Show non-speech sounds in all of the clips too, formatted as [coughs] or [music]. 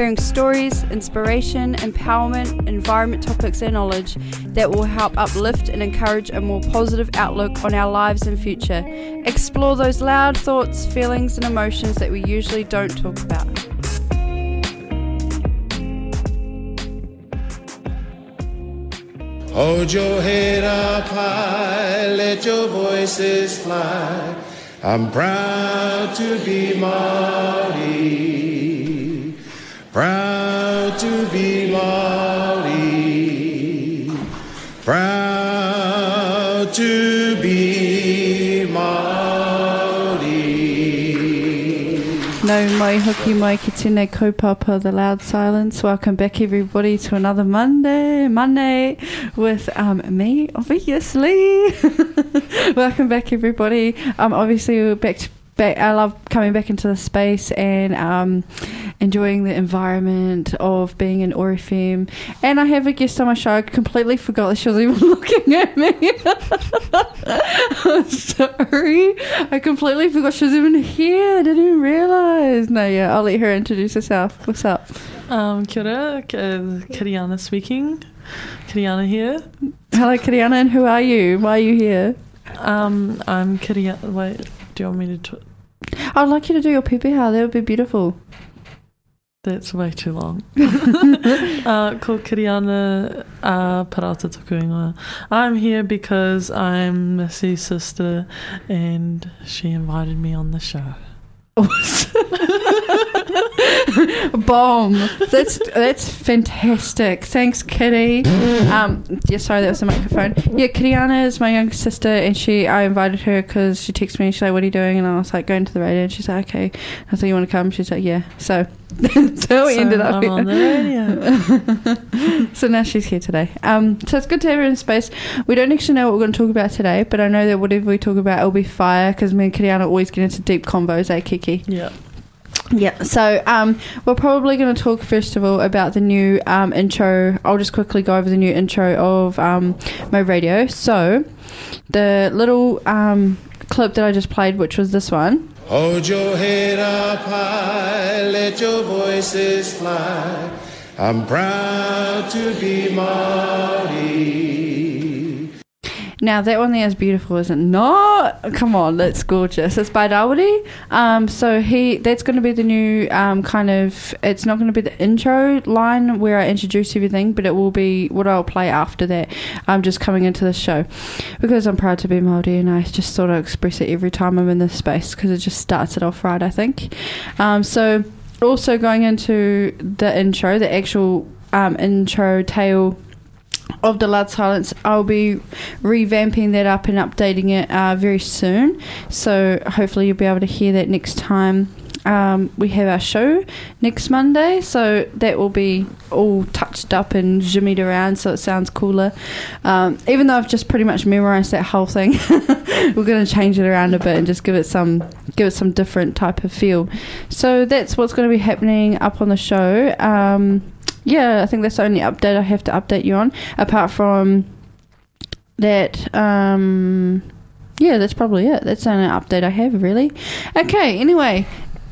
hearing stories, inspiration, empowerment, environment topics, and knowledge that will help uplift and encourage a more positive outlook on our lives and future. Explore those loud thoughts, feelings, and emotions that we usually don't talk about. Hold your head up high, let your voices fly. I'm proud to be Māori, proud to be Māori, proud to be Māori. No mai hoki mai ki tēnei kaupapa, The Loud Silence. Welcome back, everybody, to another Monday, Monday with um, me, obviously. [laughs] Welcome back, everybody. Um, obviously, we're back to back. I love coming back into the space and um, enjoying the environment of being in OAR FM. And I have a guest on my show. I completely forgot that she was even [laughs] looking at me. [laughs] I'm sorry. I completely forgot she was even here. I didn't even realize. No, yeah, I'll let her introduce herself. What's up? Um, kia ora, Kiriana speaking. Kiriana here. Hello, Kiriana, and who are you? Why are you here? Um, I'm Kiriana. Wait, do you want me to? T- I'd like you to do your pepeha. That would be beautiful. That's way too long. [laughs] [laughs] uh, ko Kiriana uh, Parata Toku Ingoa. I'm here because I'm Missy's sister and she invited me on the show. [laughs] Bomb. That's that's fantastic. Thanks, Kitty. Um, yeah, sorry, that was the microphone. Yeah, Kiriana is my younger sister, and she I invited her because she texted me. and She's like, "What are you doing?" And I was like, "Going to the radio." And she's like, "Okay." I thought you want to come. She's like, "Yeah." So [laughs] so we So ended up I'm here. on the radio. [laughs] so now she's here today. Um, so it's good to have her in space. We don't actually know what we're going to talk about today, but I know that whatever we talk about, it'll be fire because me and Kiriana always get into deep convos, eh, Kiki? yeah. Yeah. So um, we're probably going to talk first of all about the new um, intro. I'll just quickly go over the new intro of um, my radio. So the little um, clip that I just played, which was this one. Hold your head up high, let your voices fly. I'm proud to be Māori. Now that one there is beautiful, isn't it? No, come on, that's gorgeous. It's by Dawidi. Um, so he that's going to be the new um, kind of. It's not going to be the intro line where I introduce everything, but it will be what I'll play after that. I'm just coming into the show because I'm proud to be Māori, and I just sort of express it every time I'm in this space because it just starts it off right. I think. Um, so also going into the intro, the actual um, intro tail of the Loud Silence, I'll be revamping that up and updating it uh, very soon. So hopefully you'll be able to hear that next time. Um, we have our show next Monday, so that will be all touched up and jimmied around, so it sounds cooler. Um, even though I've just pretty much memorized that whole thing, [laughs] we're going to change it around a bit and just give it some give it some different type of feel. So that's what's going to be happening up on the show. Um, yeah, I think that's the only update I have to update you on. Apart from that, um, yeah, that's probably it. That's the only update I have really. Okay, anyway,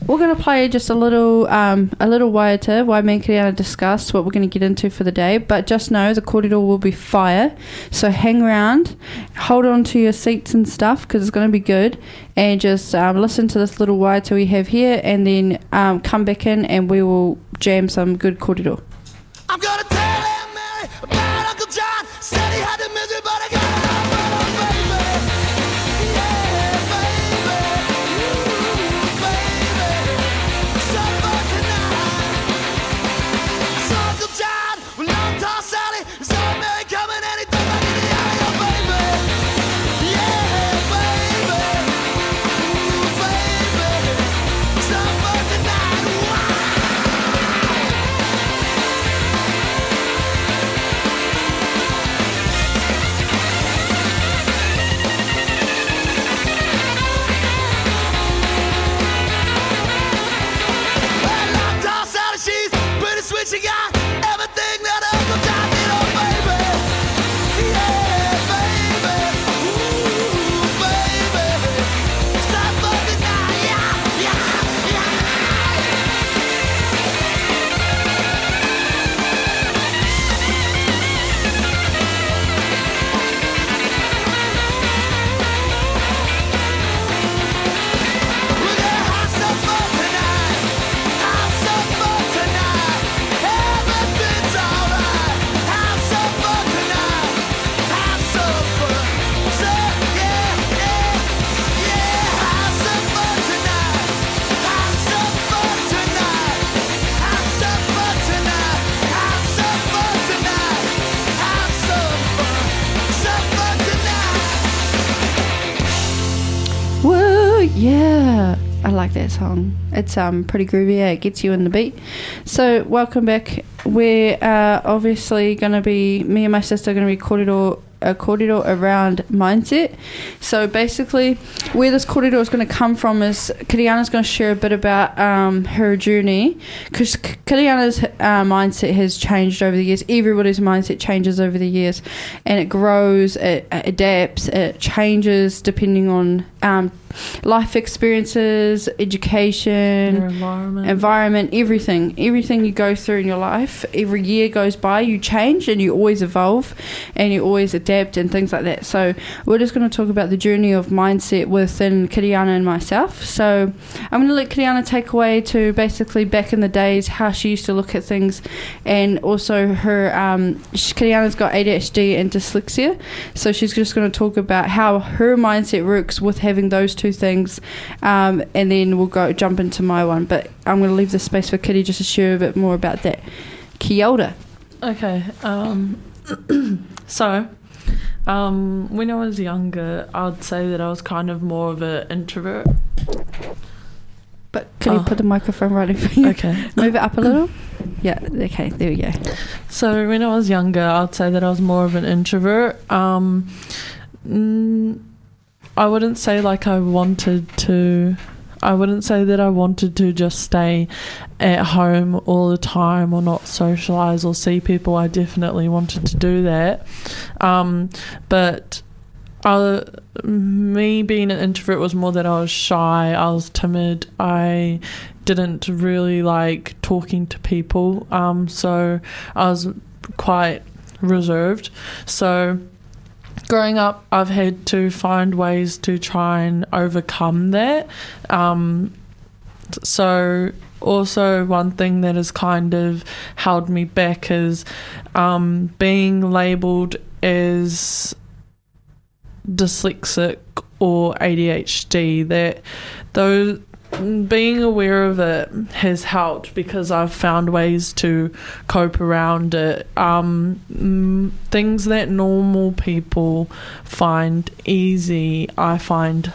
we're gonna play just a little, um, a little waiata while me and Kiriana discuss what we're gonna get into for the day. But just know the kōrero will be fire, so hang around, hold on to your seats and stuff because it's gonna be good, and just um, listen to this little waiata we have here, and then um, come back in and we will jam some good kōrero. I'm gonna tell Mary about Uncle John. Said he had the misery, but like that song. It's um pretty groovy. Yeah, it gets you in the beat. So welcome back. We're uh, obviously going to be me and my sister are going to be kōrero a kōrero around mindset. So basically, where this kōrero is going to come from is Kiriana's going to share a bit about um, her journey because Kiriana's uh, mindset has changed over the years. Everybody's mindset changes over the years, and it grows, it, it adapts, it changes depending on um, life experiences, education, Your environment. environment, everything, everything you go through in your life, every year goes by, you change and you always evolve and you always adapt and things like that. So we're just going to talk about the journey of mindset within Kiriana and myself. So I'm going to let Kiriana take away to basically back in the days how she used to look at things and also her, um, Kiriana's got ADHD and dyslexia. So she's just going to talk about how her mindset works with having those two things um, and then we'll go jump into my one. But I'm going to leave the space for Kitty just to share a bit more about that. Kia ora. Okay. Um, [coughs] so, um, when I was younger, I'd say that I was kind of more of an introvert. But can you Oh. put the microphone right in front of you? Okay. [laughs] Move it up a little. Yeah. Okay. There we go. So when I was younger, I'd say that I was more of an introvert. Um, mm, I wouldn't say like I wanted to. I wouldn't say that I wanted to just stay at home all the time or not socialize or see people. I definitely wanted to do that. Um, but I, me being an introvert was more that I was shy, I was timid, I didn't really like talking to people. Um, so I was quite reserved. So growing up, I've had to find ways to try and overcome that. Um, so also one thing that has kind of held me back is um, being labelled as dyslexic or ADHD. That those being aware of it has helped because I've found ways to cope around it. Um, things that normal people find easy, I find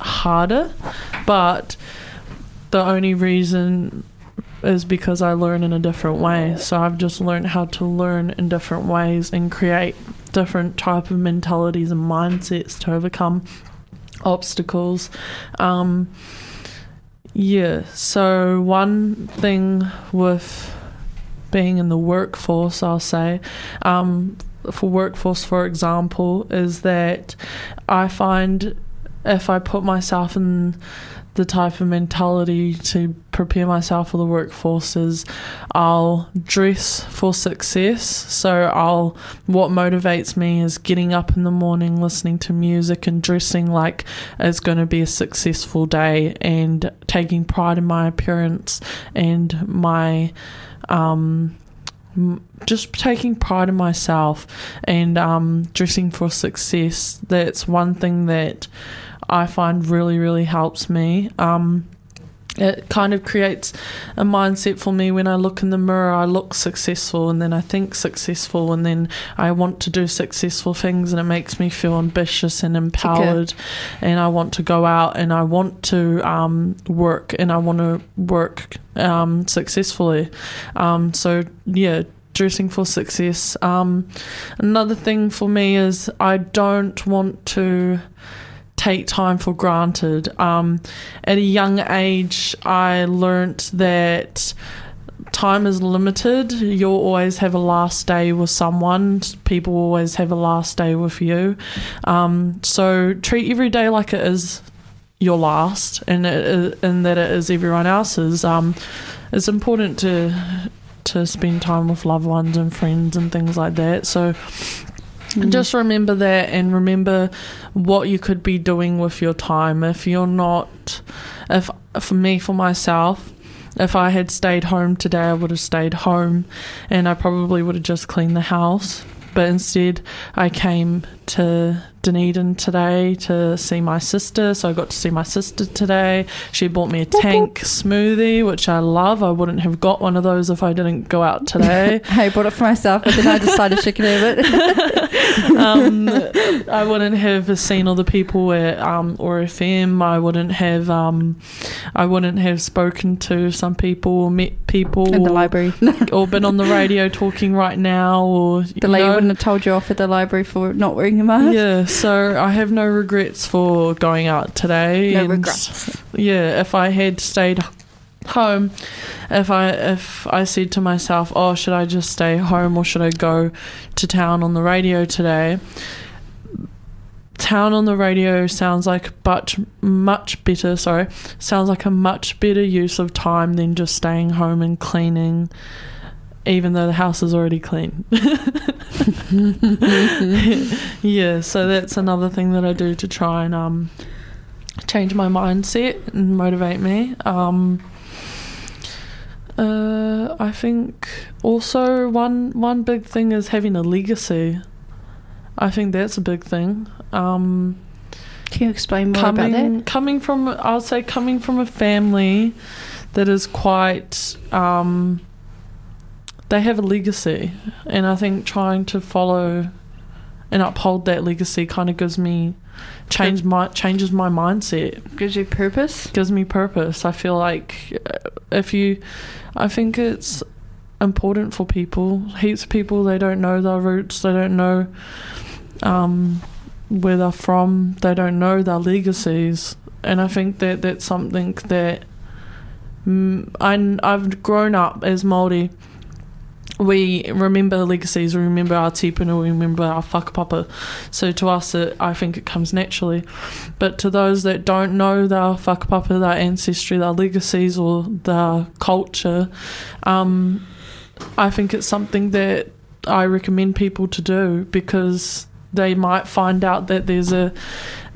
harder, but the only reason is because I learn in a different way. So I've just learned how to learn in different ways and create different type of mentalities and mindsets to overcome obstacles. Um, yeah, so one thing with being in the workforce, I'll say, um, for workforce, for example, is that I find if I put myself in the type of mentality to prepare myself for the workforces, I'll dress for success. So I'll what motivates me is getting up in the morning, listening to music and dressing like it's going to be a successful day and taking pride in my appearance and my um just taking pride in myself and um, dressing for success. That's one thing that I find really, really helps me. Um, it kind of creates a mindset for me when I look in the mirror. I look successful and then I think successful and then I want to do successful things and it makes me feel ambitious and empowered. And I want to go out and I want to um, work and I want to work um, successfully. Um, so, yeah, dressing for success. Um, another thing for me is I don't want to take time for granted. Um, at a young age, I learnt that time is limited. You'll always have a last day with someone. People always have a last day with you. Um, so treat every day like it is your last, and it, and that it is everyone else's. Um, it's important to to spend time with loved ones and friends and things like that. So Mm. just remember that and remember what you could be doing with your time. If you're not, if for me, for myself, if I had stayed home today, I would have stayed home and I probably would have just cleaned the house. But instead, I came to Dunedin today to see my sister. So I got to see my sister today. She bought me a tank smoothie, which I love. I wouldn't have got one of those if I didn't go out [laughs] today. I bought it for myself, but then I decided she could have it. [laughs] [laughs] um, I wouldn't have seen all the people at um, OAR FM. I wouldn't have um, I wouldn't have spoken to some people or met people In the or, library. or been on the radio talking right now or The lady know, wouldn't have told you off at the library for not wearing a mask. yeah, so I have no regrets for going out today. No regrets. Yeah, if I had stayed home, if I if I said to myself, "Oh, should I just stay home or should I go to town on the radio today?" Town on the radio sounds like much much better. Sorry, sounds like a much better use of time than just staying home and cleaning. Even though the house is already clean. [laughs] yeah, so that's another thing that I do to try and um, change my mindset and motivate me. Um, uh, I think also one one big thing is having a legacy. I think that's a big thing. Um, Can you explain more about coming that? coming from I'll say coming from a family that is quite um, they have a legacy and I think trying to follow and uphold that legacy kind of gives me change my changes my mindset. Gives you purpose. gives me purpose. I feel like uh, if you I think it's important for people heaps of people they don't know their roots they don't know um, where they're from they don't know their legacies. And I think that that's something that mm, I, I've grown up as Māori we remember legacies, we remember our tipuna, we remember our whakapapa. So to us, it, I think it comes naturally. But to those that don't know their whakapapa, their ancestry, their legacies, or their culture, um, I think it's something that I recommend people to do because they might find out that there's a,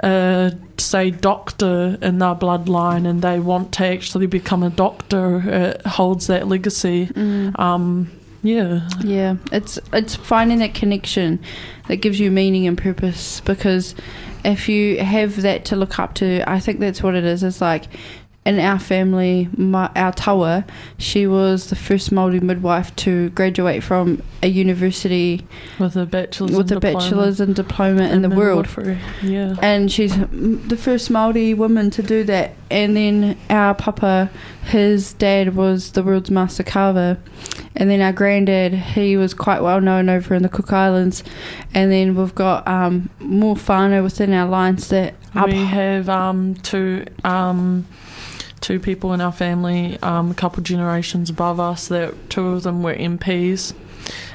a say doctor in their bloodline and they want to actually become a doctor it holds that legacy Mm. um yeah Yeah, it's it's finding that connection that gives you meaning and purpose because if you have that to look up to, I think that's what it is. It's like in our family, my, our taua, she was the first Māori midwife to graduate from a university with a bachelor's with a and diploma bachelor's and diploma in the world. yeah and she's the first Maori woman to do that. And then our papa, his dad was the world's master carver, and then our granddad, he was quite well known over in the Cook Islands. And then we've got um, more whānau within our lines that we have um two um two people in our family um a couple generations above us that two of them were MPs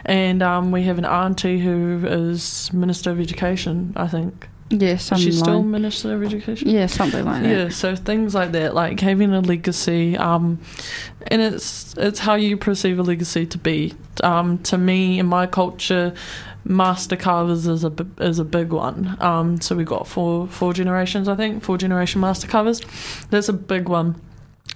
and um we have an auntie who is minister of education I think. Yeah, something she still minister of education? Yeah, something like that. yeah so things like that like having a legacy um and it's it's how you perceive a legacy to be. Um to me in my culture master carvers is a is a big one um so we got four four generations i think four generation master carvers that's a big one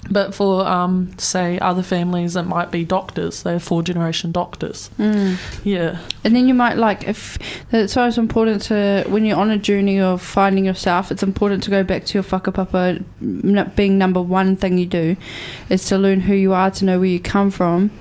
but for um say other families that might be doctors they're four generation doctors Mm. yeah And then you might like if that's why it's important to when you're on a journey of finding yourself. It's important to go back to your whakapapa n- being number one thing you do is to learn who you are, to know where you come from.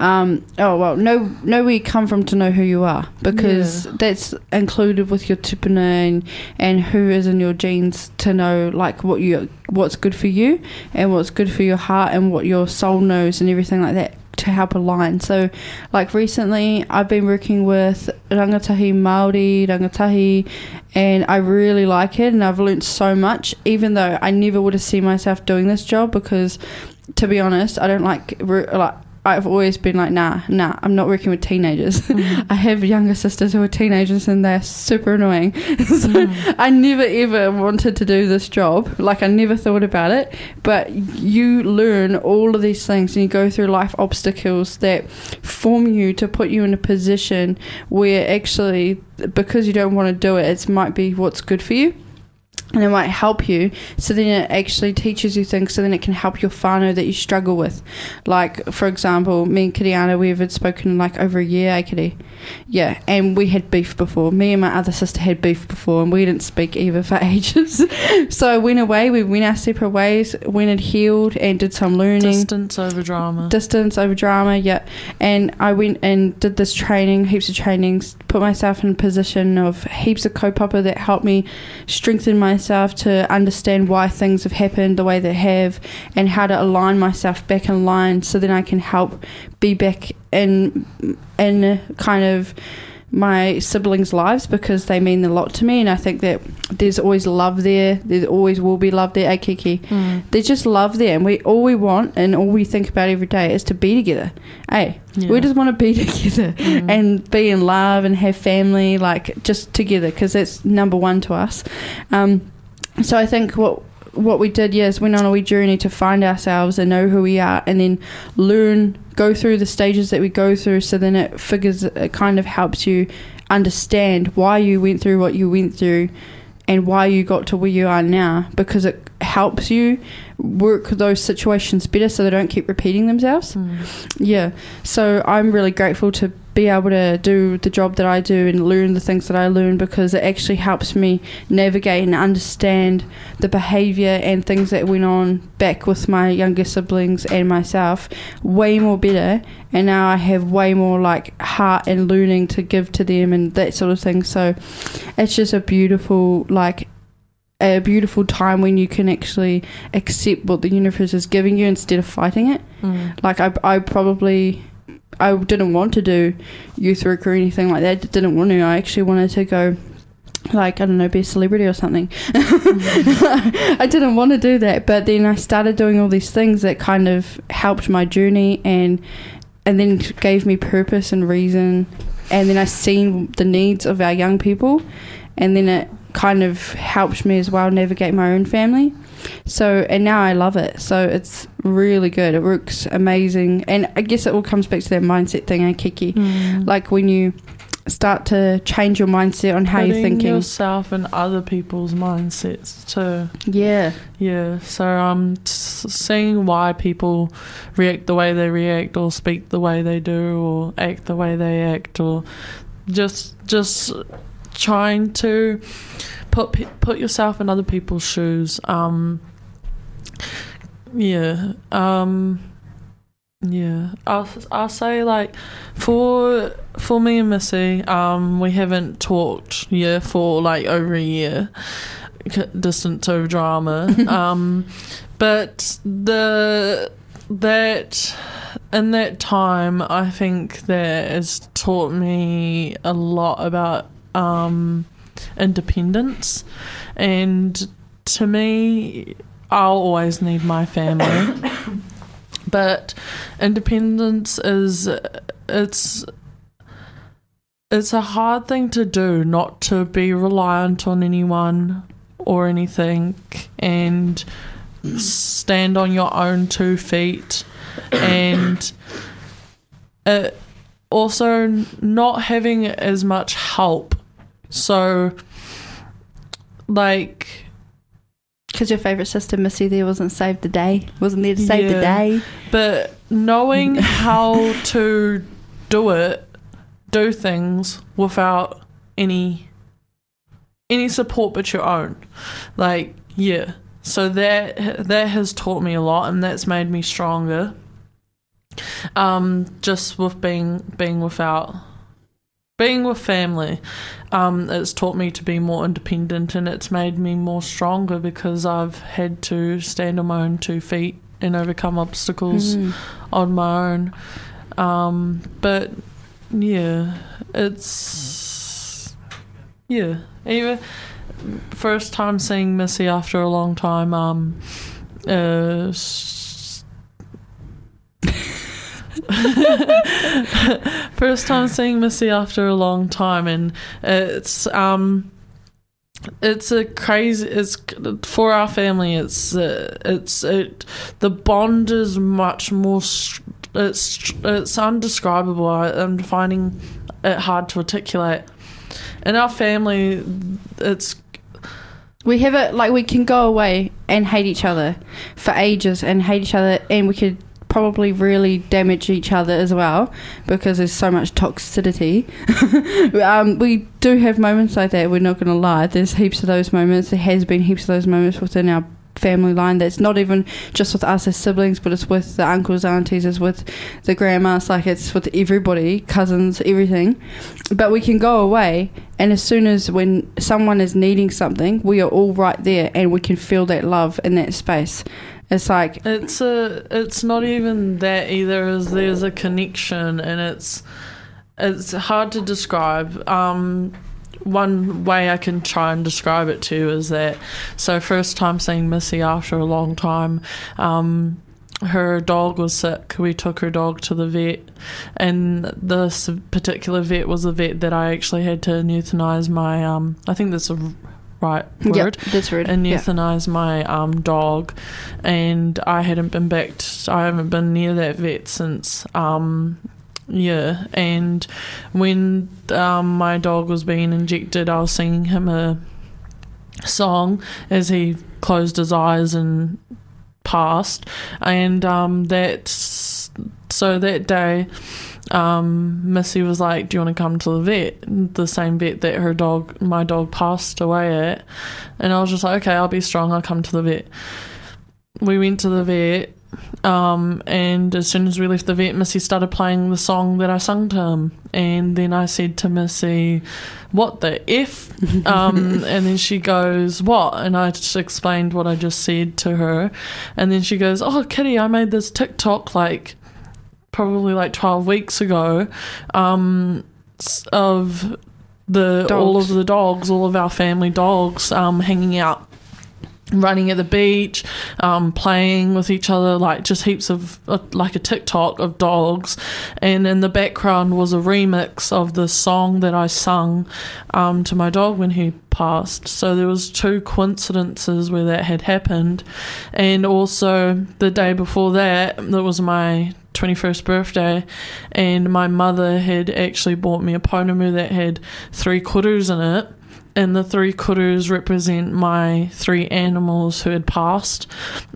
Um, oh well, know know where you come from to know who you are because Yeah. that's included with your tupuna and, and who is in your genes to know like what you what's good for you and what's good for your heart and what your soul knows and everything like that to help align. So like recently I've been working with rangatahi Māori, rangatahi and I really like it and I've learnt so much even though I never would have seen myself doing this job because to be honest I don't like like I've always been like nah nah I'm not working with teenagers. [laughs] Mm-hmm. I have younger sisters who are teenagers and they're super annoying. [laughs] So mm-hmm. I never ever wanted to do this job. Like I never thought about it. But you learn all of these things and you go through life obstacles that form you to put you in a position where actually because you don't want to do it it might be what's good for you and it might help you. So then it actually teaches you things. So then it can help your whānau that you struggle with. Like for example, me and Kiriana, we had spoken like over a year, eh, Kiri? Yeah, and we had beef before. Me and my other sister had beef before, and we didn't speak either for [laughs] ages. so I went away. We went our separate ways. Went and healed and did some learning Distance over drama. distance over drama yeah and i went and did this training heaps of trainings put myself in a position of heaps of kaupapa that helped me strengthen myself to understand why things have happened the way they have and how to align myself back in line so then i can help be back in in kind of my siblings' lives because they mean a lot to me, and I think that there's always love there. There always will be love there. Akiki, Mm. there's just love there, and we all we want and all we think about every day is to be together. Hey, Yeah. we just want to be [laughs] together Mm. and be in love and have family, like just together, because that's number one to us. Um, so I think what what we did, yes, went on a wee journey to find ourselves and know who we are, and then learn, go through the stages that we go through. So then it figures, it kind of helps you understand why you went through what you went through, and why you got to where you are now, because it helps you work those situations better, so they don't keep repeating themselves. Mm. Yeah. So I'm really grateful to be able to do the job that I do and learn the things that I learn because it actually helps me navigate and understand the behavior and things that went on back with my younger siblings and myself way more better. And now I have way more like heart and learning to give to them and that sort of thing. So it's just a beautiful like a beautiful time when you can actually accept what the universe is giving you instead of fighting it. Mm. like I, I probably I didn't want to do youth work or anything like that. Didn't want to. I actually wanted to go like I don't know, be a celebrity or something. Mm. [laughs] I didn't want to do that, but then I started doing all these things that kind of helped my journey and and then gave me purpose and reason. And then I seen the needs of our young people, and then it kind of helped me as well navigate my own family. So and now I love it. So it's really good. It works amazing, and I guess it all comes back to that mindset thing, eh, Kiki? Mm. Like when you start to change your mindset on how Putting you're thinking. yourself and other people's mindsets too. yeah, Yeah, so um, s- seeing why people react the way they react, or speak the way they do, or act the way they act, or just just trying to put put yourself in other people's shoes. Um, yeah, um, yeah. I'll I'll say like for for me and Missy, um, we haven't talked yeah for like over a year c- distance over drama. [laughs] um, but the that in that time, I think that has taught me a lot about um, independence, and to me, I'll always need my family. [coughs] but independence is it's it's a hard thing to do not to be reliant on anyone or anything and stand on your own two feet and also not having as much help so like because your favorite sister Missy there wasn't saved the day, wasn't there to save the day. but knowing [laughs] how to do it do things without any any support but your own. Like yeah. So that that has taught me a lot and that's made me stronger. Um just with being being without being with family um it's taught me to be more independent and it's made me more stronger because i've had to stand on my own two feet and overcome obstacles Mm. on my own. Um, but yeah, it's yeah. Even first time seeing Missy after a long time. Um, uh, [laughs] first time seeing Missy after a long time, and it's um. It's a crazy. It's for our family. It's uh, it's it. The bond is much more. It's it's undescribable. I, I'm finding it hard to articulate. In our family, it's we have it like we can go away and hate each other for ages and hate each other, and we could probably really damage each other as well because there's so much toxicity. [laughs] um, we do have moments like that. We're not going to lie. There's heaps of those moments. There has been heaps of those moments within our family line that's not even just with us as siblings but it's with the uncles aunties it's with the grandmas like it's with everybody cousins everything but we can go away and as soon as when someone is needing something we are all right there and we can feel that love in that space it's like It's a. It's not even that either. Is there's a connection, and it's it's hard to describe. Um, one way I can try and describe it to you is that. So first time seeing Missy after a long time. Um, her dog was sick. We took her dog to the vet, and this particular vet was the vet that I actually had to euthanize my. Um, I think that's a right word Yep, that's rude. and Yeah. euthanize my um, dog, and I hadn't been back. To, I haven't been near that vet since. Um, yeah, and when um, my dog was being injected, I was singing him a song as he closed his eyes and passed, and um, that so that day. Um, Missy was like, "Do you want to come to the vet? The same vet that her dog, my dog, passed away at." And I was just like, "Okay, I'll be strong. I'll come to the vet." We went to the vet, um, and as soon as we left the vet, Missy started playing the song that I sung to him, and then I said to Missy, "What the f?" um, [laughs] and then she goes, "What?" And I just explained what I just said to her, and then she goes, "Oh, Kitty, I made this TikTok like." Probably like 12 weeks ago um, of the all of the dogs all of our family dogs um, hanging out running at the beach um, playing with each other like just heaps of uh, like a tiktok of dogs. And in the background was a remix of the song that i sung um, to my dog when he passed. So there was two coincidences where that had happened. And also the day before that that was my 21st birthday and my mother had actually bought me a pounamu that had three kutus in it and the three kutus represent my three animals who had passed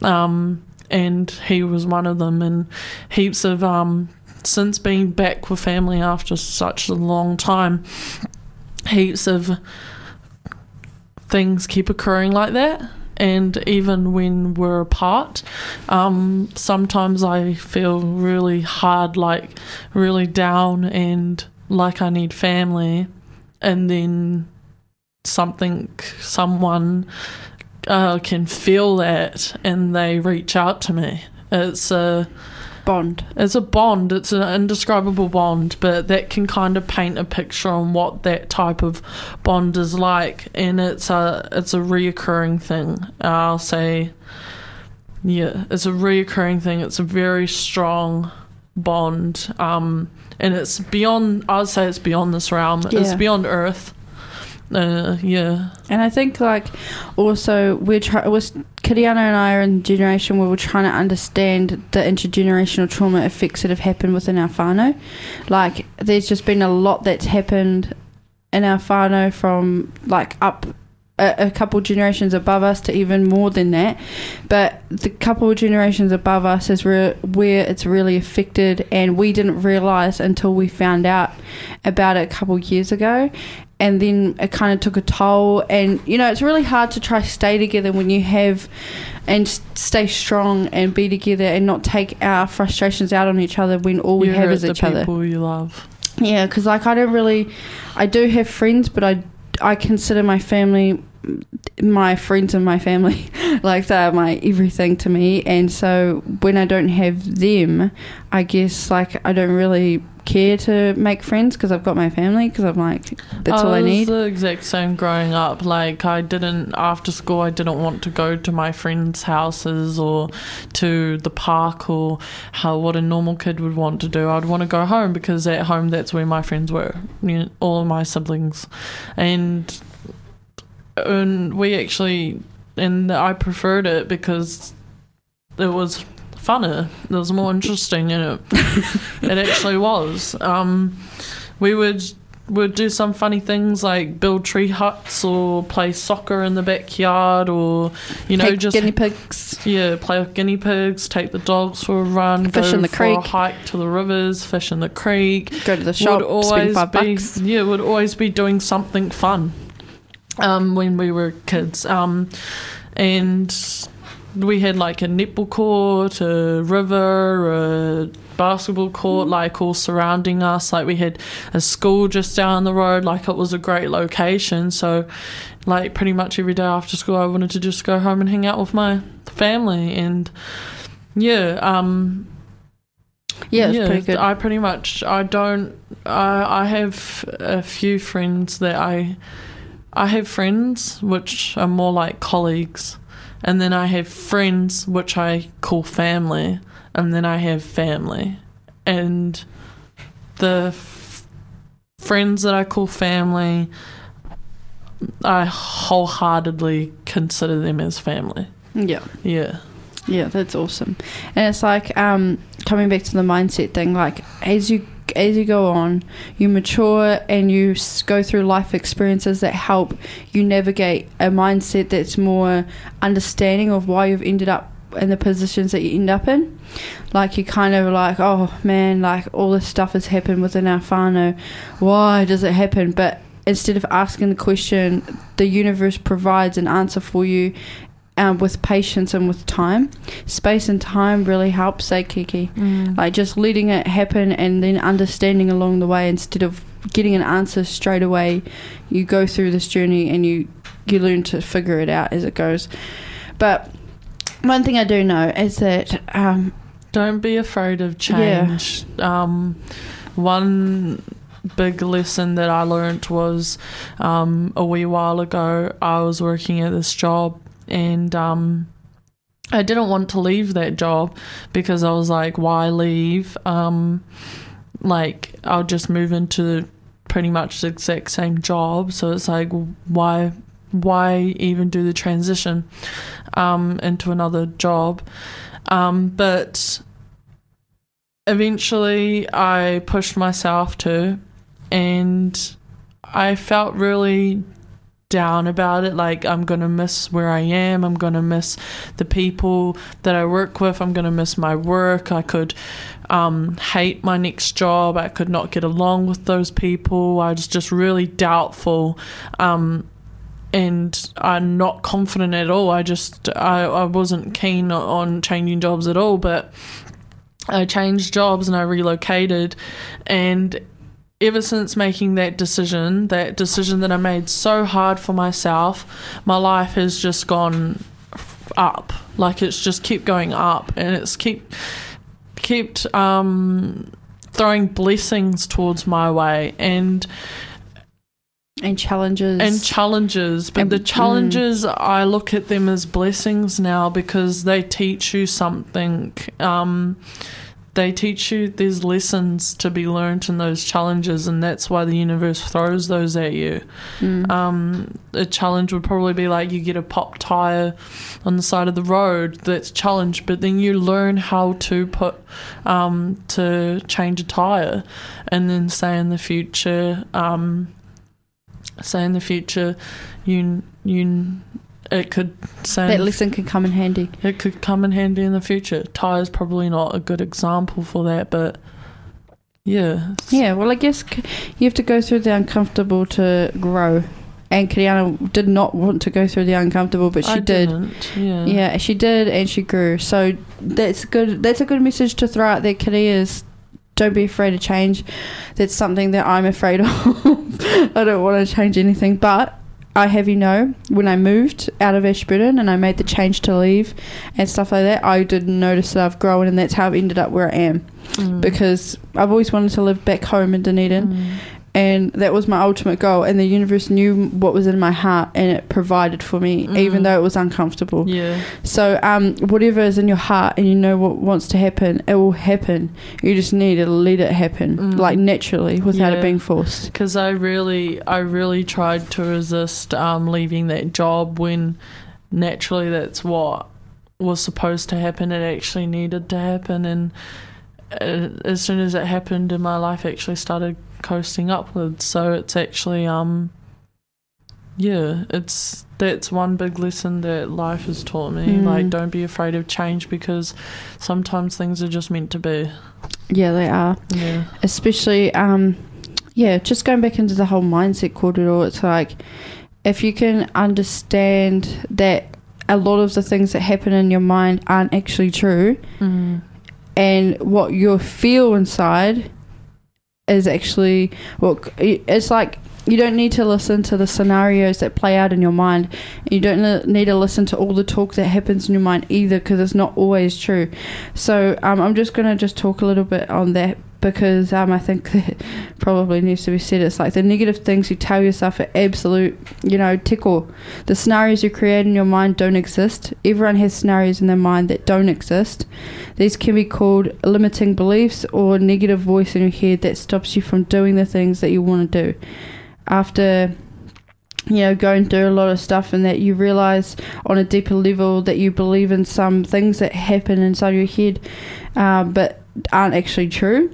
um, and he was one of them and heaps of um, since being back with family after such a long time heaps of things keep occurring like that and even when we're apart um, sometimes i feel really hard like really down and like i need family. And then something someone uh, can feel that and they reach out to me. It's a bond. it's a bond. It's an indescribable bond, but that can kind of paint a picture on what that type of bond is like, and it's a it's a reoccurring thing. I'll say, yeah, it's a reoccurring thing. It's a very strong bond, um, and it's beyond. I'd say it's beyond this realm. It's beyond Earth. Uh, yeah, And I think like also we're trying was Kiriana and I are in the generation where we're trying to understand the intergenerational trauma effects that have happened within our whānau. Like there's just been a lot that's happened in our whānau from like up a, a couple generations above us to even more than that. But the couple generations above us is re- where it's really affected, and we didn't realize until we found out about it a couple years ago. And then it kind of took a toll, and you know it's really hard to try stay together when you have and stay strong and be together and not take our frustrations out on each other when all we You have is each other. people you love. Yeah, because like I don't really, I do have friends, but I I consider my family my friends and my family [laughs] like they're my everything to me and so when i don't have them i guess like i don't really care to make friends because i've got my family because i'm like that's all i was need the exact same growing up. Like I didn't after school. I didn't want to go to my friends' houses or to the park or how what a normal kid would want to do. I'd want to go home because at home that's where my friends were. You know, all of my siblings, and and we actually and I preferred it because it was funner. It was more interesting, and it [laughs] it actually was. Um, we would would do some funny things like build tree huts or play soccer in the backyard or you know Take just guinea pigs. yeah play with guinea pigs take the dogs for a run Fish go in the for a creek. hike to the rivers fish in the creek Go to the shop, spend five be bucks. yeah would always be doing something fun um, when we were kids um, and we had like a netball court a river a basketball court like all surrounding us. Like we had a school just down the road. Like it was a great location. So like pretty much every day after school i wanted to just go home and hang out with my family. And yeah um Yeah, it's pretty good. I pretty much I don't I I have a few friends that I I have friends which are more like colleagues and then I have friends which I call family and then I have family and the f- friends that I call family I wholeheartedly consider them as family. yeah. Yeah. Yeah, that's awesome. And it's like um, coming back to the mindset thing. Like as you as you go on, you mature and you go through life experiences that help you navigate a mindset that's more understanding of why you've ended up in the positions that you end up in. Like you kind of like, oh man, like all this stuff has happened within our whānau. Why does it happen? But instead of asking the question, the universe provides an answer for you um, with patience and with time. Space and time really helps, say Kiki. Like just letting it happen and then understanding along the way instead of getting an answer straight away. You go through this journey and you you learn to figure it out as it goes. But one thing I do know is that um, Don't be afraid of Yeah. change. Um, one big lesson that I learned was um, a wee while ago. I was working at this job and um, I didn't want to leave that job because I was like, why leave? Um, like, I'll just move into pretty much the exact same job. So it's like, why? Why even do the transition um, into another job? Um, but eventually I pushed myself to, and I felt really down about it. Like, I'm going to miss where I am, I'm going to miss the people that I work with, I'm going to miss my work. I could um, hate my next job, I could not get along with those people. I was just really doubtful. Um, and I'm not confident at all. I just I, I wasn't keen on changing jobs at all, but I changed jobs and I relocated and ever since making that decision, that decision that I made so hard for myself, my life has just gone up. Like it's just kept going up and it's keep kept um throwing blessings towards my way and and challenges and challenges but And- the mm. challenges i look at them as blessings now because they teach you something um they teach you there's lessons to be learnt in those challenges and that's why the universe throws those at you Mm. um a challenge would probably be like you get a pop tire on the side of the road that's a challenge but then you learn how to put um to change a tire and then say in the future um say in the future you you it could say that lesson can come in handy. it could come in handy in the future Ty is probably not a good example for that but yeah Yeah, well, I guess you have to go through the uncomfortable to grow. And Kiriana did not want to go through the uncomfortable, but she I did. yeah Yeah, she did, and she grew. So that's good. That's a good message to throw out there. Is don't be afraid of change. That's something that I'm afraid [laughs] of. I don't want to change anything, but I have you know, when I moved out of Ashburton and I made the change to leave and stuff like that, I didn't notice that I've grown, and that's how I've ended up where I am. Mm. Because I've always wanted to live back home in Dunedin Mm. And that was my ultimate goal and the universe knew what was in my heart and it provided for me even Mm. though it was uncomfortable yeah so um, whatever is in your heart and you know what wants to happen it will happen you just need to let it happen Mm. like naturally without Yeah. it being forced because I really, I really tried to resist um, leaving that job when naturally that's what was supposed to happen. It actually needed to happen, and uh, as soon as it happened, and my life actually started coasting upwards. So it's actually um yeah, it's that's one big lesson that life has taught me. Mm. Like don't be afraid of change because sometimes things are just meant to be. Yeah, they are. Yeah. especially um yeah just going back into the whole mindset corridor it's like if you can understand that a lot of the things that happen in your mind aren't actually true Mm. and what you feel inside is actually well it's like you don't need to listen to the scenarios that play out in your mind. You don't need to listen to all the talk that happens in your mind either because it's not always true. So um, i'm just going to just talk a little bit on that because um, i think [laughs] that probably needs to be said. It's like the negative things you tell yourself are absolute you know tickle. The scenarios you create in your mind don't exist. Everyone has scenarios in their mind that don't exist. These can be called limiting beliefs or negative voice in your head that stops you from doing the things that you want to do. After you know going through a lot of stuff and that you realize on a deeper level that you believe in some things that happen inside your head uh, but aren't actually true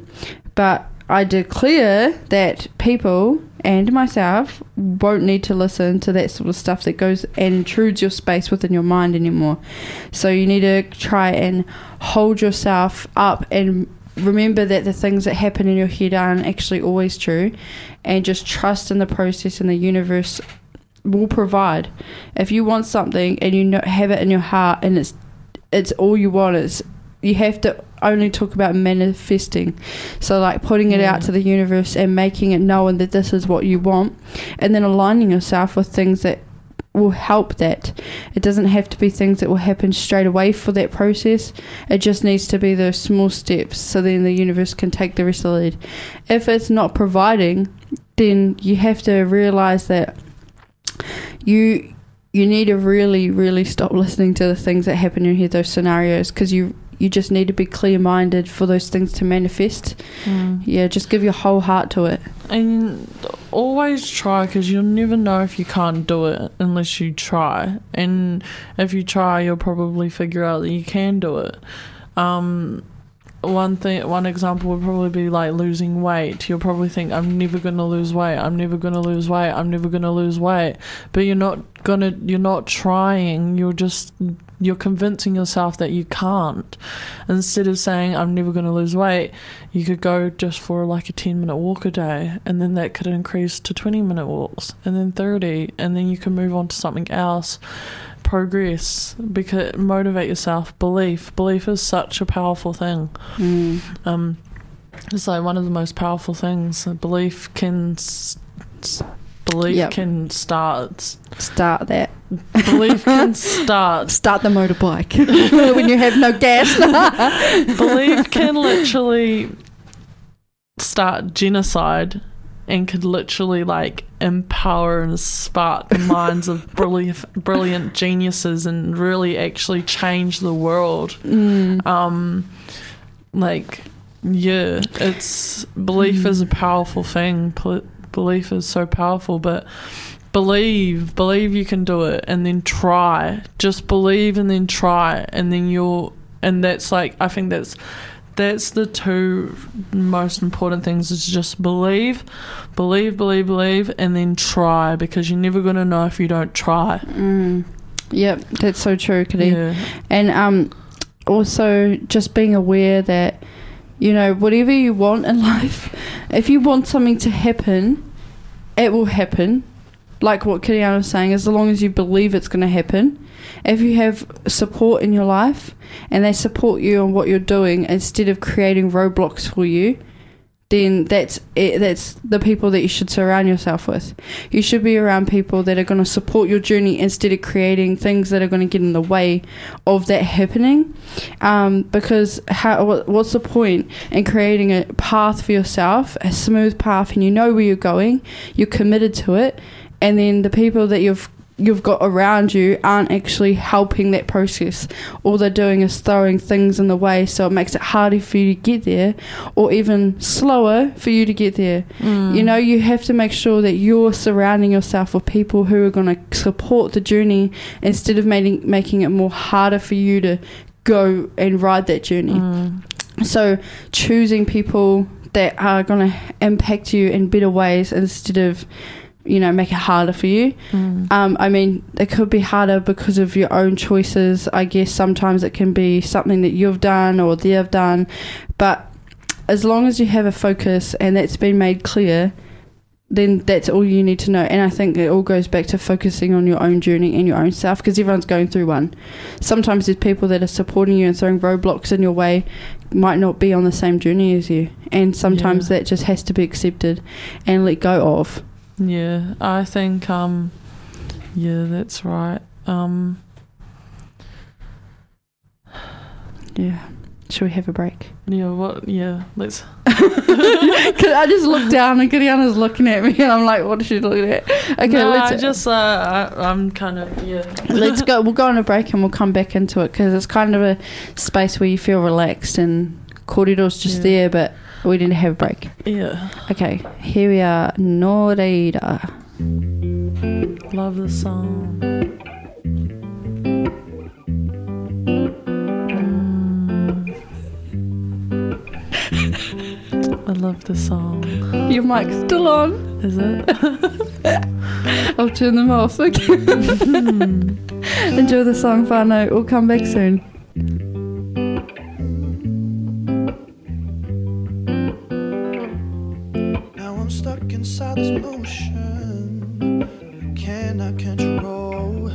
but i declare that people and myself won't need to listen to that sort of stuff that goes and intrudes your space within your mind anymore. So you need to try and hold yourself up and remember that the things that happen in your head aren't actually always true and just trust in the process and the universe will provide. If you want something and you have it in your heart and it's it's all you want it's you have to only talk about manifesting. So like putting it out to the universe and making it known that this is what you want and then aligning yourself with things that will help that. It doesn't have to be things that will happen straight away for that process. It just needs to be those small steps so then the universe can take the rest of the lead. If it's not providing then you have to realize that you you need to really really stop listening to the things that happen in here those scenarios because you you just need to be clear minded for those things to manifest Mm. yeah just give your whole heart to it And always try because you'll never know if you can't do it unless you try. And if you try, you'll probably figure out that you can do it. Um, one thing, one example would probably be like losing weight. You'll probably think, "I'm never gonna lose weight. I'm never gonna lose weight. I'm never gonna lose weight." But you're not gonna. You're not trying. You're just. You're convincing yourself that you can't. Instead of saying, "I'm never gonna lose weight," you could go just for like a 10 minute walk a day and then that could increase to 20 minute walks and then 30 and then you can move on to something else. Progress because motivate yourself. Belief. Belief is such a powerful thing. Mm. um it's like one of the most powerful things. Belief can belief Yep. can start. Start that. Belief [laughs] can start. Start the motorbike. [laughs] When you have no gas. [laughs] Belief can literally start genocide and could literally like empower and spark the minds of brilliant brilliant geniuses and really actually change the world. Mm. um like yeah it's belief is a powerful thing belief is so powerful but believe believe you can do it and then try just believe and then try and then you'll and that's like i think that's that's the two most important things is just believe believe believe believe and then try because you're never going to know if you don't try Mm. Yep, that's so true, Kadee. yeah And um, also just being aware that you know whatever you want in [laughs] life, if you want something to happen, it will happen. Like what Kiriana was saying, as long as you believe it's going to happen. If you have support in your life and they support you on what you're doing instead of creating roadblocks for you, then that's it, that's the people that you should surround yourself with. You should be around people that are going to support your journey instead of creating things that are going to get in the way of that happening. Um, because how, what, what's the point in creating a path for yourself, a smooth path, and you know where you're going, you're committed to it, and then the people that you've you've got around you aren't actually helping that process. All they're doing is throwing things in the way, so it makes it harder for you to get there, or even slower for you to get there. Mm. You know, you have to make sure that you're surrounding yourself with people who are going to support the journey instead of making making it more harder for you to go and ride that journey. Mm. So choosing people that are going to impact you in better ways instead of you know make it harder for you Mm. um, I mean, it could be harder because of your own choices. I guess sometimes it can be something that you've done or they've done, but as long as you have a focus and that's been made clear, then that's all you need to know. And I think it all goes back to focusing on your own journey and your own self because everyone's going through one. Sometimes there's people that are supporting you and throwing roadblocks in your way might not be on the same journey as you. And sometimes Yeah. that just has to be accepted and let go of. Yeah, I think um yeah, that's right. Um Yeah. Should we have a break? yeah, what yeah, let's [laughs] [laughs] Cause I just looked down and Kiriana's looking at me and I'm like, what is she looking at? Okay, no, I let's just uh I, I'm kind of yeah. let's go. [laughs] We'll go on a break and we'll come back into it because it's kind of a space where you feel relaxed and kōrero's just Yeah. there, but we didn't have a break. Yeah. Okay, here we are, Nō reira. Love the song. Mm. I love the song. Your mic's still on. Is it? [laughs] I'll turn them off. Okay. [laughs] Enjoy the song, whānau. We'll come back soon. This motion. I cannot control.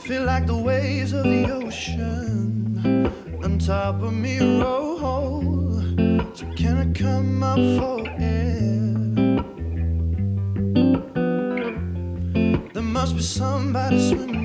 Feel like the waves of the ocean on top of me roll. So can I come up for air? There must be somebody swimming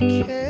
what I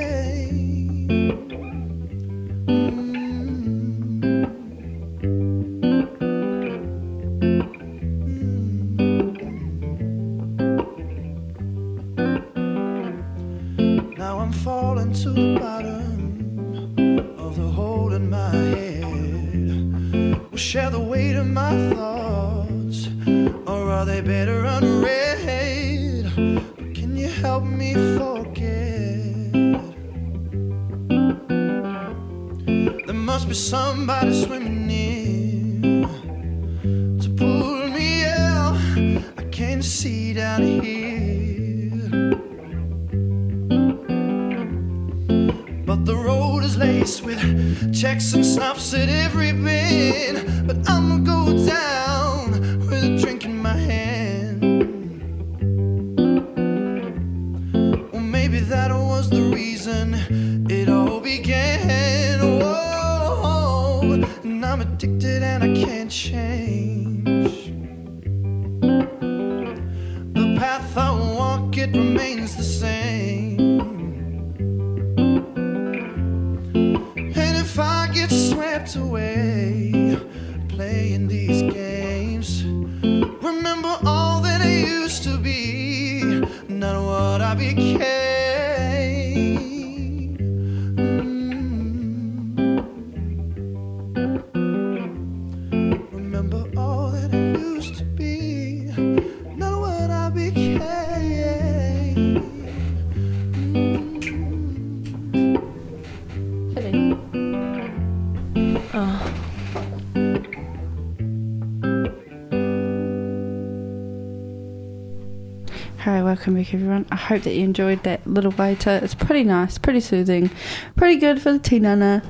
welcome back, everyone. I hope that you enjoyed that little waiata. It's pretty nice, pretty soothing, pretty good for the tinana.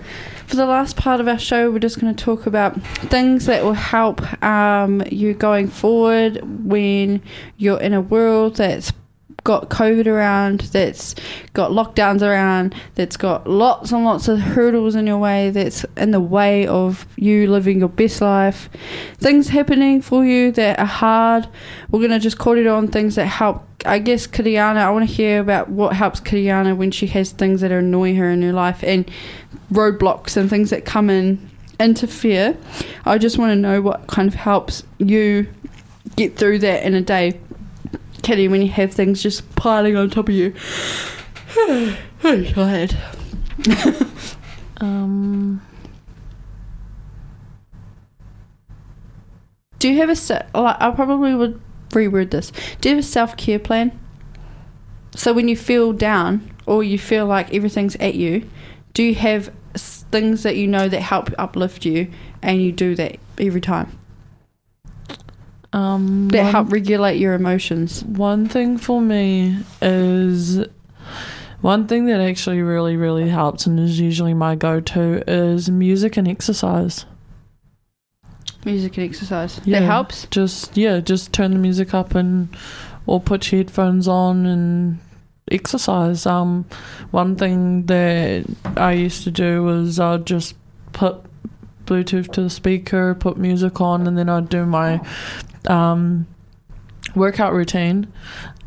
For the last part of our show, we're just going to talk about things that will help um, you going forward when you're in a world that's got COVID around, that's got lockdowns around, that's got lots and lots of hurdles in your way, that's in the way of you living your best life. Things happening for you that are hard. We're going to just call it on things that help. I guess Kiriana, I want to hear about what helps Kiriana when she has things that annoy her in her life and roadblocks and things that come in interfere. I just want to know what kind of helps you get through that in a day. Kitty, when you have things just piling on top of you. [sighs] I'm tired. [laughs] Um, Do you have a se- like, I probably would reword this. Do you have a self care plan? So when you feel down or you feel like everything's at you, do you have things that you know that help uplift you, and you do that every time um, that one- help regulate your emotions? One thing for me is one thing that actually really, really helps and is usually my go to is music and exercise. Music and exercise. Yeah. That helps. Just, yeah, just turn the music up and or put your headphones on and exercise. Um, one thing that I used to do was I'd just put Bluetooth to the speaker, put music on, and then I'd do my um, workout routine.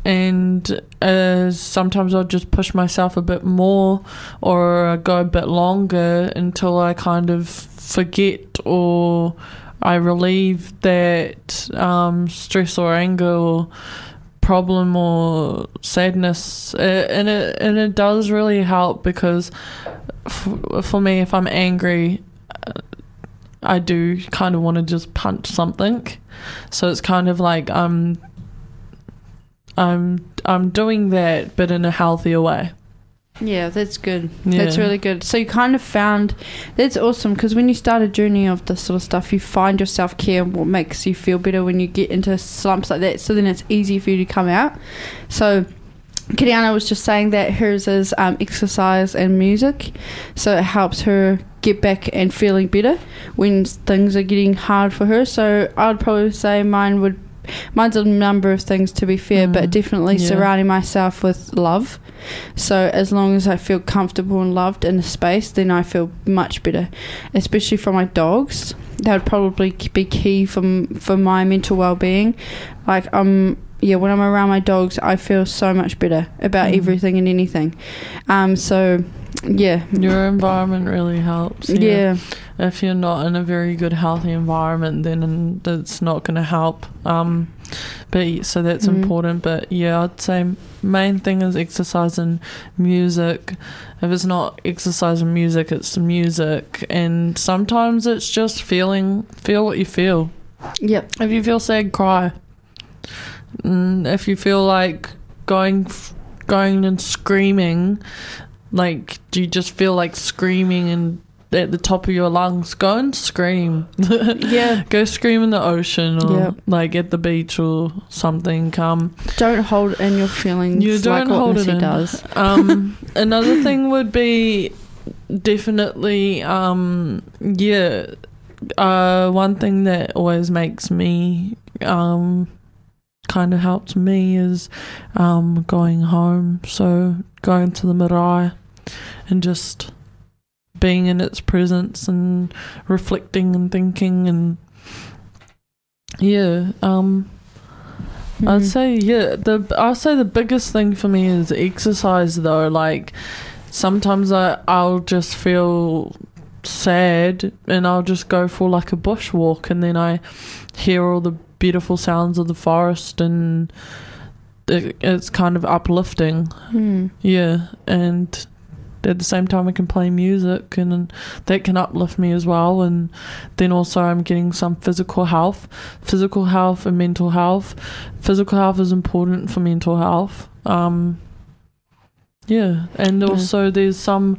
And uh, sometimes I'd just push myself a bit more or go a bit longer until I kind of forget or I relieve that um, stress or anger or problem or sadness. Uh, and, it, and it does really help because for me, if I'm angry, I do kind of want to just punch something. So it's kind of like I'm I'm I'm doing that but in a healthier way. Yeah, that's good. That's really good. So you kind of found that's awesome because when you start a journey of this sort of stuff, you find your self care and what makes you feel better when you get into slumps like that. So then it's easy for you to come out. So Kiriana was just saying that hers is um, exercise and music, so it helps her get back and feeling better when things are getting hard for her. So I'd probably say mine would. Mine's a number of things to be fair, but Mm, definitely yeah. surrounding myself with love. So as long as I feel comfortable and loved in a space, then I feel much better. Especially for my dogs, that would probably be key for for my mental well being. Like um yeah, when I'm around my dogs, I feel so much better about Mm. everything and anything. Um so yeah. Your environment really helps. yeah. If you're not in a very good healthy environment then it's not going to help. Um but so that's Mm. important but yeah, I'd say main thing is exercise and music. If it's not exercise and music, it's music and sometimes it's just feeling feel what you feel. Yep. If you feel sad, cry. Mm, if you feel like going, going and screaming, like do you just feel like screaming and at the top of your lungs, go and scream. [laughs] Yeah. go scream in the ocean or Yep. like at the beach or something. Come. Don't hold in your feelings you don't what hold it in. does. Um, [laughs] another thing would be definitely, um, yeah, uh, one thing that always makes me, um, kind of helped me is, um, going home. So going to the marae and just being in its presence and reflecting and thinking and yeah, um, I'd Mm. say yeah. The I'd say the biggest thing for me is exercise though. Like sometimes I I'll just feel sad and I'll just go for like a bush walk and then I hear all the beautiful sounds of the forest and it, it's kind of uplifting. Hmm. Yeah, and at the same time I can play music and that can uplift me as well and then also I'm getting some physical health physical health and mental health physical health is important for mental health um yeah and Yeah. also there's some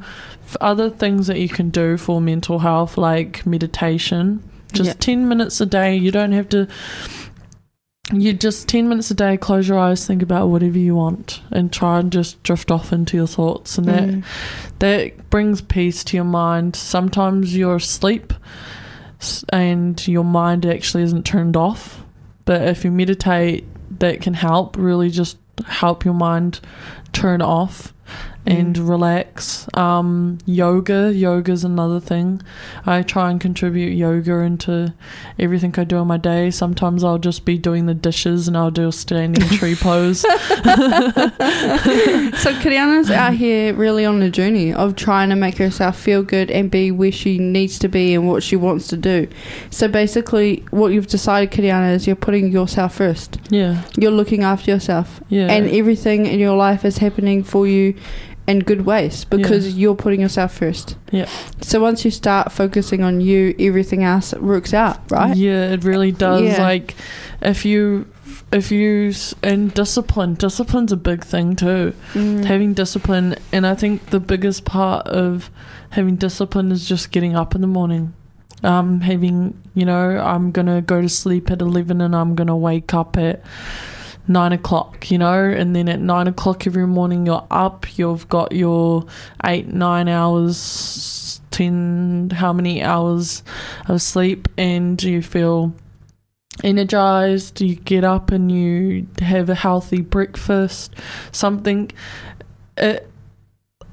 other things that you can do for mental health like meditation just Yep. 10 minutes a day. You don't have to you just 10 minutes a day close your eyes think about whatever you want and try and just drift off into your thoughts. And that Mm. that brings peace to your mind. Sometimes you're asleep and your mind actually isn't turned off. But if you meditate that can help really just help your mind turn off and relax. Um yoga yoga's another thing. I try and contribute yoga into everything i do in my day. Sometimes i'll just be doing the dishes and i'll do a standing tree [laughs] pose. [laughs] So Kiriana's out here really on a journey of trying to make herself feel good and be where she needs to be and what she wants to do. So basically, what you've decided, Kiriana, is you're putting yourself first. yeah. You're looking after yourself, yeah. And everything in your life is happening for you in good ways because you're putting yourself first. Yeah. So once you start focusing on you, everything else works out, right? Yeah, it really does. Yeah. Like, if you, if you, and discipline, discipline's a big thing too. Mm. Having discipline, and I think the biggest part of having discipline is just getting up in the morning. Um, having, you know, I'm gonna go to sleep at 11 and I'm gonna wake up at nine o'clock, you know, and then at nine o'clock every morning you're up, you've got your eight, nine hours, 10, how many hours of sleep, and you feel energized. You get up and you have a healthy breakfast, something. It,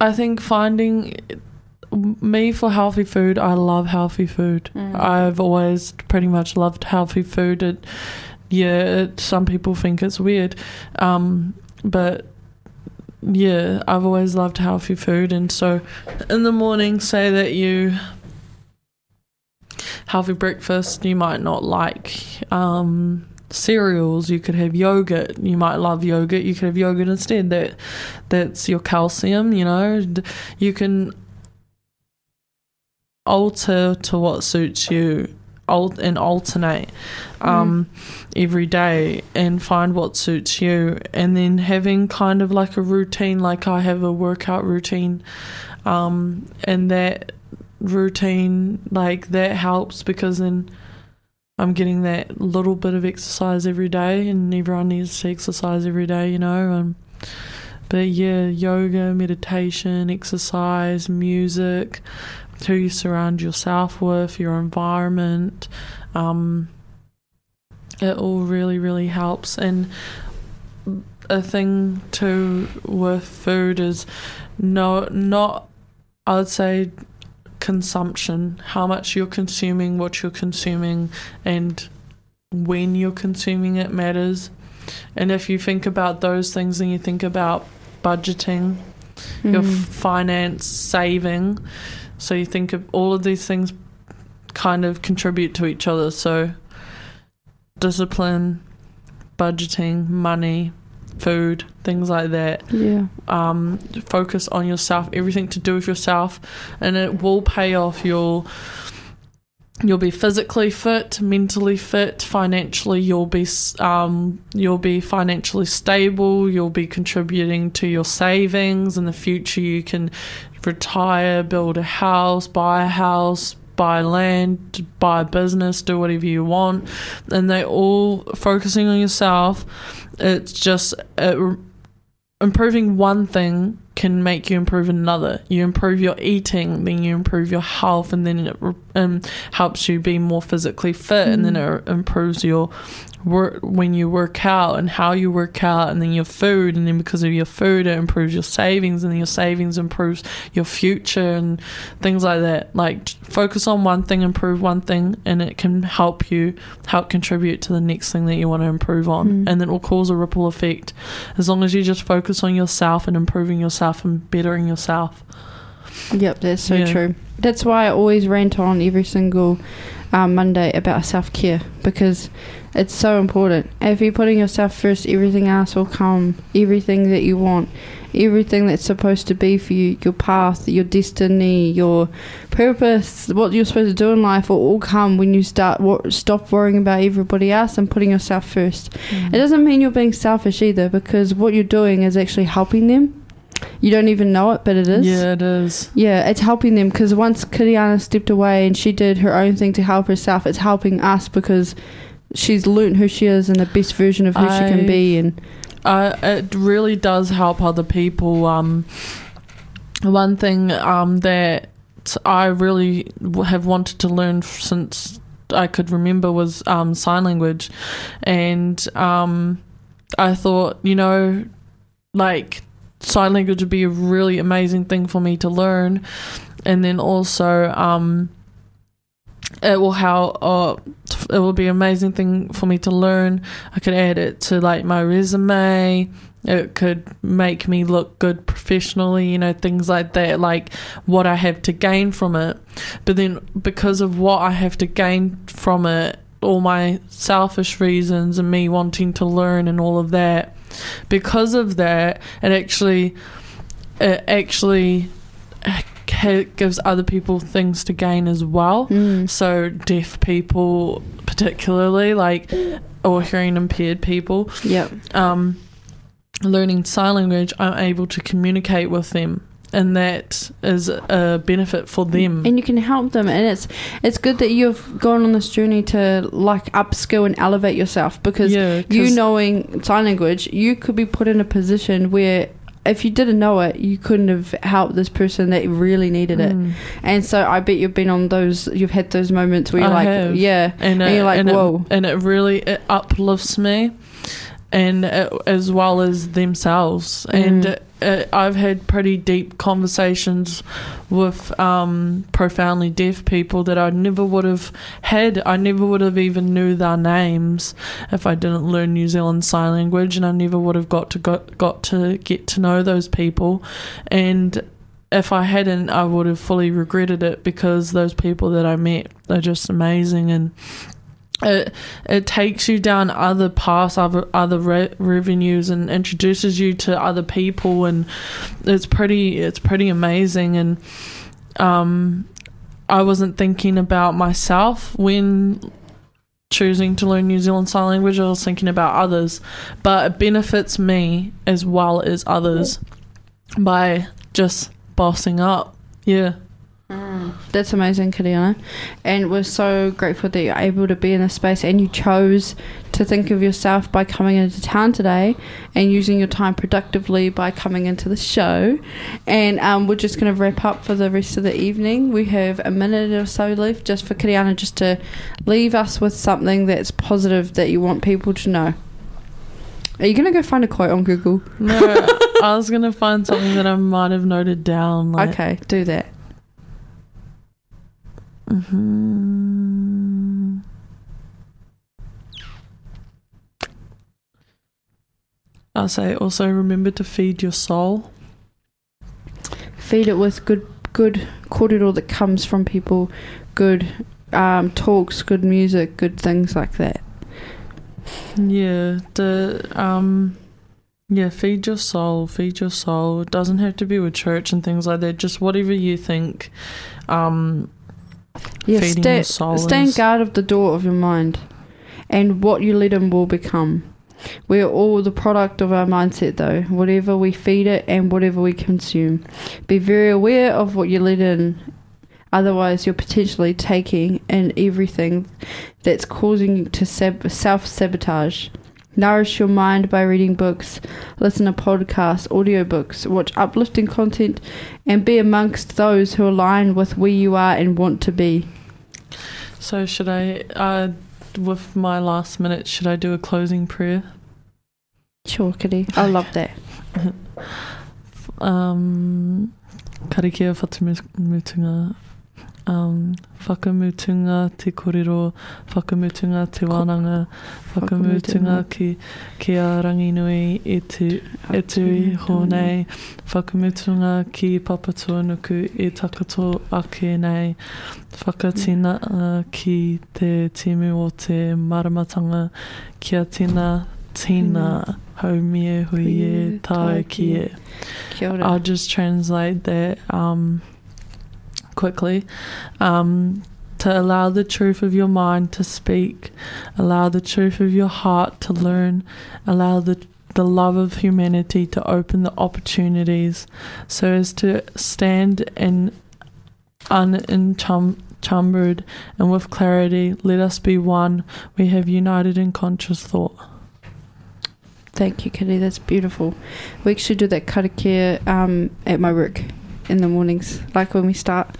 I think finding me for healthy food, I love healthy food. Mm. I've always pretty much loved healthy food. It, yeah, it, some people think it's weird, um, but yeah, I've always loved healthy food, and so in the morning, say that you healthy breakfast, you might not like um, cereals. You could have yogurt. You might love yogurt. You could have yogurt instead. That that's your calcium. You know, you can alter to what suits you al- and alternate um, every day and find what suits you. And then having kind of like a routine like i have a workout routine um, and that routine like that helps because then i'm getting that little bit of exercise every day and everyone needs to exercise every day you know um, but yeah yoga meditation exercise music who you surround yourself with, your environment. Um, it all really, really helps. And a thing too with food is no, not, I would say, consumption, how much you're consuming, what you're consuming, and when you're consuming it matters. And if you think about those things and you think about budgeting, your Mm. finance, saving. So you think of all of these things kind of contribute to each other. So discipline, budgeting, money, food, things like that. Yeah. Um, focus on yourself, everything to do with yourself, and it will pay off. You'll you'll be physically fit, mentally fit, financially you'll be um, you'll be financially stable. You'll be contributing to your savings in the future. You can retire, build a house, buy a house. Buy land, buy a business, do whatever you want, and they all focusing on yourself. It's just it improving one thing can make you improve another. You improve your eating, then you improve your health, and then it um, helps you be more physically fit, and then it improves your work when you work out and how you work out, and then your food, and then because of your food, it improves your savings, and then your savings improves your future and things like that. Like focus on one thing, improve one thing, and it can help you help contribute to the next thing that you want to improve on, Mm. and then it will cause a ripple effect as long as you just focus on yourself and improving yourself and bettering yourself. Yep, that's so Yeah. true. That's why I always rant on every single um, Monday about self care because it's so important. If you're putting yourself first, everything else will come. Everything that you want, everything that's supposed to be for you, your path, your destiny, your purpose, what you're supposed to do in life will all come when you start wo- stop worrying about everybody else and putting yourself first. It doesn't mean you're being selfish either because what you're doing is actually helping them. You don't even know it, but it is. Yeah, it is. Yeah, it's helping them because once Kiriana stepped away and she did her own thing to help herself, it's helping us because she's learnt who she is and the best version of who she can be and uh, it really does help other people. Um, one thing um, that I really have wanted to learn since I could remember was um, sign language, and um, I thought, you know, like sign language would be a really amazing thing for me to learn, and then also. Um, it will how uh, it will be an amazing thing for me to learn. I could add it to like my resume. It could make me look good professionally, you know, things like that, like what I have to gain from it. But then because of what I have to gain from it, all my selfish reasons and me wanting to learn and all of that, because of that, it actually, it actually gives other people things to gain as well. mm, So deaf people, particularly like, or hearing impaired people, yep. um, learning sign language, I'm able to communicate with them, and that is a benefit for them. and you can help them and it's it's good that you've gone on this journey to like upskill and elevate yourself because yeah, you knowing sign language you could be put in a position where if you didn't know it you couldn't have helped this person that really needed it Mm. and so i bet you've been on those you've had those moments where you're I like have. yeah and, And it, you're like, and "Whoa." it, and it really it uplifts me, and it, as well as themselves. And Mm. Uh, I've had pretty deep conversations with um, profoundly deaf people that I never would have had. I never would have even knew their names if I didn't learn New Zealand Sign Language, and I never would have got to got, got to get to know those people, and. If I hadn't, I would have fully regretted it because those people that I met are just amazing, and it it takes you down other paths, other other re- revenues, and introduces you to other people, and it's pretty it's pretty amazing. And um, I wasn't thinking about myself when choosing to learn New Zealand Sign Language. I was thinking about others, but it benefits me as well as others by just bossing up. Yeah. That's amazing, Kiriana. And we're so grateful that you're able to be in this space and you chose to think of yourself by coming into town today and using your time productively by coming into the show. And um, we're just going to wrap up for the rest of the evening. We have a minute or so left just for Kiriana just to leave us with something that's positive that you want people to know. Are you going to go find a quote on Google? No, I was gonna find something that I might have noted down. Like, Okay, do that. Hmm I'll say also remember to feed your soul. feed it with good good kōrero that comes from people, good um, talks, good music, good things like that. Yeah, the um yeah, feed your soul, feed your soul. It doesn't have to be with church and things like that. Just whatever you think um Yeah, feeding stay, your soul stay in is. guard of the door of your mind, and what you let in will become. We're all the product of our mindset, though. Whatever we feed it and whatever we consume, be very aware of what you let in. Otherwise, you're potentially taking in everything that's causing you to sab- self sabotage. Nourish your mind by reading books, listen to podcasts, audiobooks, watch uplifting content, and be amongst those who align with where you are and want to be. So should I uh with my last minute, should I do a closing prayer? Sure, Kitty. I love that. [laughs] Um karakia whakamutunga um, whakamutunga te korero, whakamutunga te wānanga, whakamutunga ki, ki a ranginui e tu, e tui hōnei, whakamutunga ki papatua nuku e takato ake nei, whakatina uh, ki te timu o te maramatanga, kia tina, tina, haumie hui e tae ki e. I'll just translate that um, quickly. Um, to allow the truth of your mind to speak, allow the truth of your heart to learn, allow the the love of humanity to open the opportunities, so as to stand in chambered, and with clarity, let us be one. We have united in conscious thought. Thank you, Kitty. That's beautiful. We actually do that karakia um, at my work in the mornings, like when we start.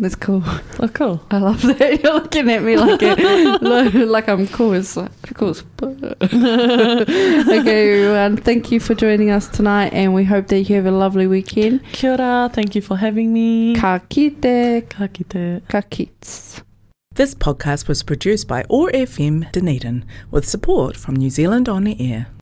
That's cool. Oh, cool. [laughs] I love that. [laughs] You're looking at me like a, [laughs] like I'm cool as cool as Okay, everyone. Thank you for joining us tonight, and we hope that you have a lovely weekend. Kia ora, thank you for having me. Ka kite, Ka kite. ka kite. This podcast was produced by OAR FM Dunedin with support from New Zealand On the Air.